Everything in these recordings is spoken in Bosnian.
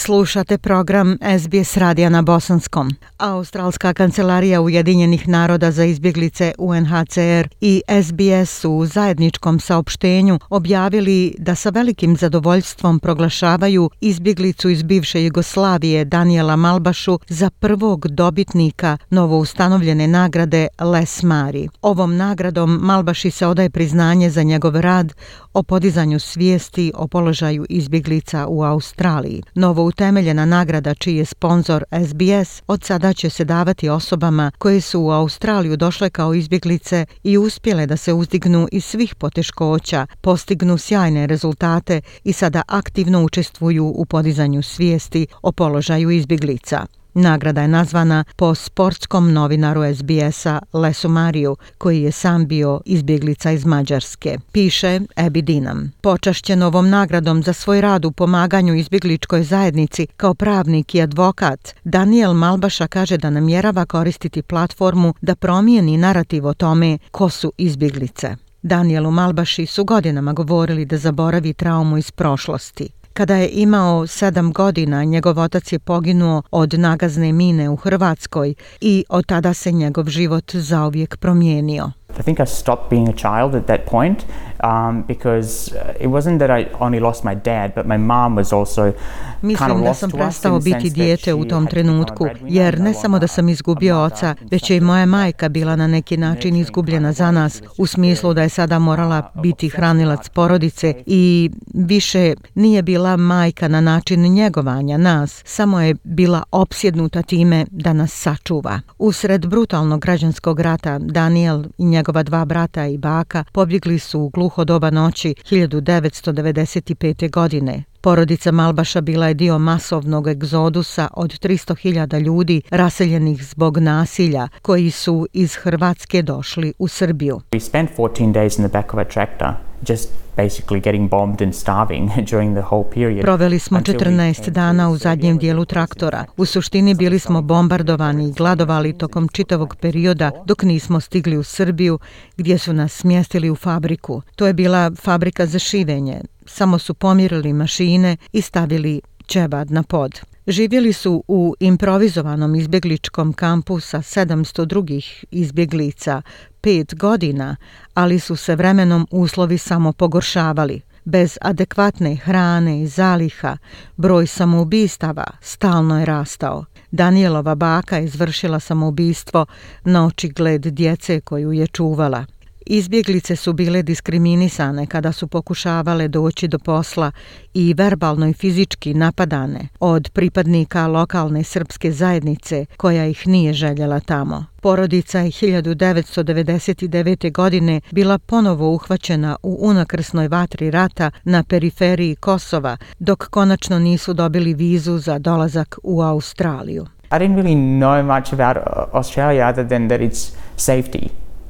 Slušate program SBS Radija na Bosanskom. Australska kancelarija Ujedinjenih naroda za izbjeglice UNHCR i SBS su u zajedničkom saopštenju objavili da sa velikim zadovoljstvom proglašavaju izbjeglicu iz bivše Jugoslavije Daniela Malbašu za prvog dobitnika novoustanovljene nagrade Les Mari. Ovom nagradom Malbaši se odaje priznanje za njegov rad o podizanju svijesti o položaju izbjeglica u Australiji. Novo utemeljena nagrada čiji je sponsor SBS, od sada će se davati osobama koje su u Australiju došle kao izbjeglice i uspjele da se uzdignu iz svih poteškoća, postignu sjajne rezultate i sada aktivno učestvuju u podizanju svijesti o položaju izbjeglica. Nagrada je nazvana po sportskom novinaru SBS-a Lesu Mariju, koji je sam bio izbjeglica iz Mađarske. Piše Ebi Dinam. Počašćen ovom nagradom za svoj rad u pomaganju izbjegličkoj zajednici kao pravnik i advokat, Daniel Malbaša kaže da namjerava koristiti platformu da promijeni narativ o tome ko su izbjeglice. Danielu Malbaši su godinama govorili da zaboravi traumu iz prošlosti. Kada je imao sedam godina, njegov otac je poginuo od nagazne mine u Hrvatskoj i od tada se njegov život zauvijek promijenio. I think I stopped being a child at that point um, because uh, it wasn't that I only lost my dad, but my mom was also Mislim kind of lost da sam prestao biti dijete u tom trenutku, jer ne samo da sam izgubio oca, već je i moja majka bila na neki način izgubljena za nas, u smislu da je sada morala biti hranilac porodice i više nije bila majka na način njegovanja nas, samo je bila opsjednuta time da nas sačuva. Usred brutalnog građanskog rata, Daniel i njegov njegova dva brata i baka pobjegli su u gluho doba noći 1995. godine. Porodica Malbaša bila je dio masovnog egzodusa od 300.000 ljudi raseljenih zbog nasilja koji su iz Hrvatske došli u Srbiju. We spent 14 days in the back of a tractor just basically getting bombed and starving during the whole period. Proveli smo 14 dana u zadnjem dijelu traktora. U suštini bili smo bombardovani i gladovali tokom čitavog perioda dok nismo stigli u Srbiju gdje su nas smjestili u fabriku. To je bila fabrika za šivenje samo su pomirali mašine i stavili ćebad na pod. Živjeli su u improvizovanom izbjegličkom kampu sa 700 drugih izbjeglica pet godina, ali su se vremenom uslovi samo pogoršavali. Bez adekvatne hrane i zaliha, broj samoubistava stalno je rastao. Danielova baka izvršila samoubistvo na očigled djece koju je čuvala – Izbjeglice su bile diskriminisane kada su pokušavale doći do posla i verbalno i fizički napadane od pripadnika lokalne srpske zajednice koja ih nije željela tamo. Porodica je 1999. godine bila ponovo uhvaćena u unakrsnoj vatri rata na periferiji Kosova dok konačno nisu dobili vizu za dolazak u Australiju. I didn't really know much about Australia other than that it's safety.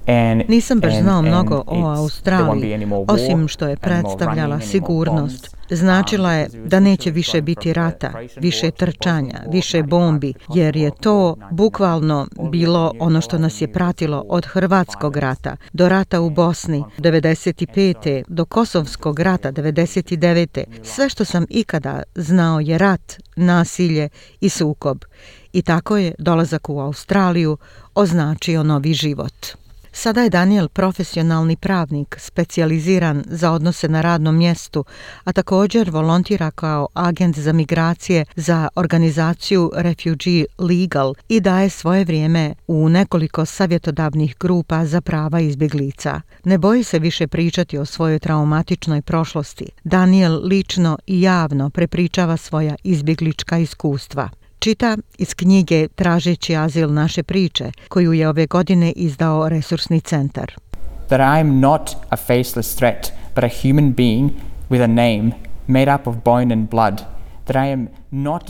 And, Nisam baš znao mnogo o Australiji, osim što je predstavljala sigurnost. Značila je da neće više biti rata, više trčanja, više bombi, jer je to bukvalno bilo ono što nas je pratilo od Hrvatskog rata do rata u Bosni 95. do Kosovskog rata 99. Sve što sam ikada znao je rat, nasilje i sukob. I tako je dolazak u Australiju označio novi život. Sada je Daniel profesionalni pravnik, specijaliziran za odnose na radnom mjestu, a također volontira kao agent za migracije za organizaciju Refugee Legal i daje svoje vrijeme u nekoliko savjetodavnih grupa za prava izbjeglica. Ne boji se više pričati o svojoj traumatičnoj prošlosti. Daniel lično i javno prepričava svoja izbjeglička iskustva čita iz knjige Tražeći azil naše priče, koju je ove godine izdao Resursni centar. That I am not a faceless threat, but a human being with a name made up of bone and blood.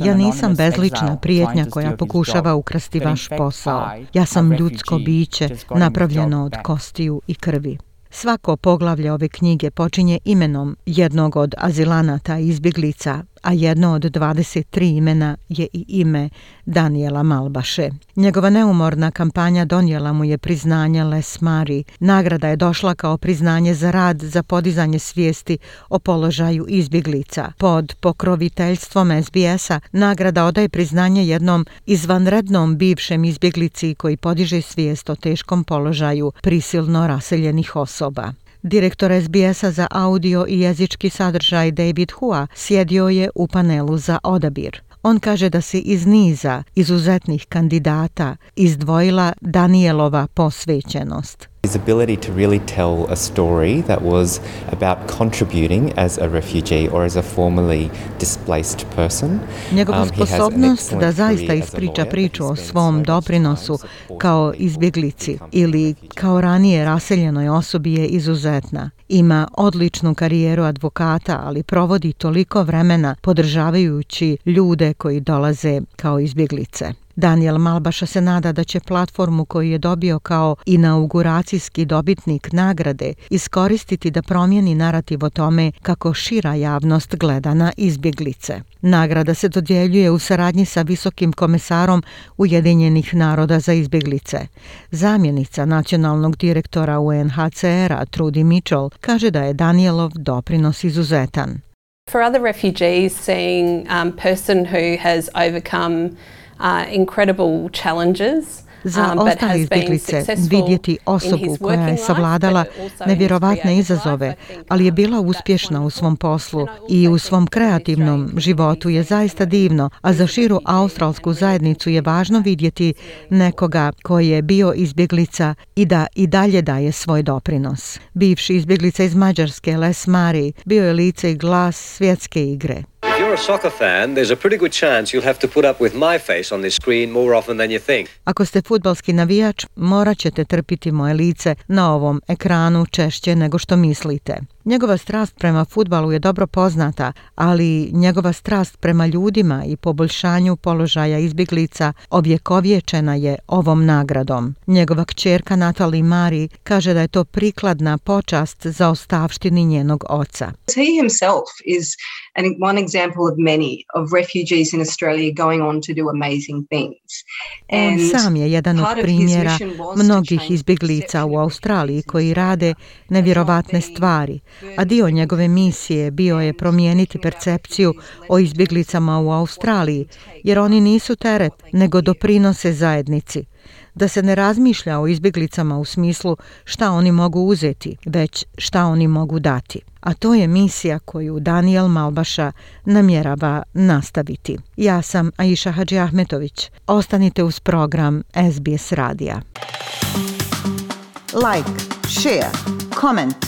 Ja nisam bezlična prijetnja koja pokušava ukrasti vaš posao. Ja sam ljudsko biće napravljeno od kostiju i krvi. Svako poglavlje ove knjige počinje imenom jednog od azilanata i izbjeglica, a jedno od 23 imena je i ime Daniela Malbaše. Njegova neumorna kampanja donijela mu je priznanje Les Mari. Nagrada je došla kao priznanje za rad za podizanje svijesti o položaju izbjeglica. Pod pokroviteljstvom SBS-a nagrada odaje priznanje jednom izvanrednom bivšem izbjeglici koji podiže svijest o teškom položaju prisilno raseljenih osoba. Direktor SBS-a za audio i jezički sadržaj David Hua sjedio je u panelu za odabir. On kaže da se iz niza izuzetnih kandidata izdvojila Danielova posvećenost his ability to really tell a story that was about contributing as a refugee or as a formerly displaced person. Njegova um, sposobnost um, da zaista ispriča priču o svom doprinosu kao izbjeglici ili kao ranije raseljenoj osobi je izuzetna. Ima odličnu karijeru advokata, ali provodi toliko vremena podržavajući ljude koji dolaze kao izbjeglice. Daniel Malbaša se nada da će platformu koju je dobio kao inauguracijski dobitnik nagrade iskoristiti da promijeni narativ o tome kako šira javnost gleda na izbjeglice. Nagrada se dodjeljuje u saradnji sa Visokim komesarom Ujedinjenih naroda za izbjeglice. Zamjenica nacionalnog direktora UNHCR-a Trudy Mitchell kaže da je Danielov doprinos izuzetan. For other refugees, seeing um, person who has overcome uh, incredible challenges. Za um, ostale izbjeglice vidjeti osobu koja je savladala nevjerovatne izazove, ali je um, bila uspješna u svom poslu i u svom kreativnom životu je zaista divno, a za širu australsku zajednicu je važno vidjeti nekoga koji je bio izbjeglica i da i dalje daje svoj doprinos. Bivši izbjeglica iz Mađarske, Les Mari, bio je lice i glas svjetske igre you're a soccer fan, there's a pretty good chance you'll have to put up with my face on this screen more often than you think. Ako ste futbalski navijač, morat ćete trpiti moje lice na ovom ekranu češće nego što mislite. Njegova strast prema futbalu je dobro poznata, ali njegova strast prema ljudima i poboljšanju položaja izbjeglica objekovječena je ovom nagradom. Njegova kćerka Natali Mari kaže da je to prikladna počast za ostavštini njenog oca. He himself is an one example of many of refugees in Australia going on to do amazing things. On sam je jedan od primjera mnogih izbjeglica u Australiji koji rade nevjerovatne stvari a dio njegove misije bio je promijeniti percepciju o izbjeglicama u Australiji, jer oni nisu teret, nego doprinose zajednici. Da se ne razmišlja o izbjeglicama u smislu šta oni mogu uzeti, već šta oni mogu dati. A to je misija koju Daniel Malbaša namjerava nastaviti. Ja sam Aisha Hadži Ahmetović. Ostanite uz program SBS Radija. Like, share, comment.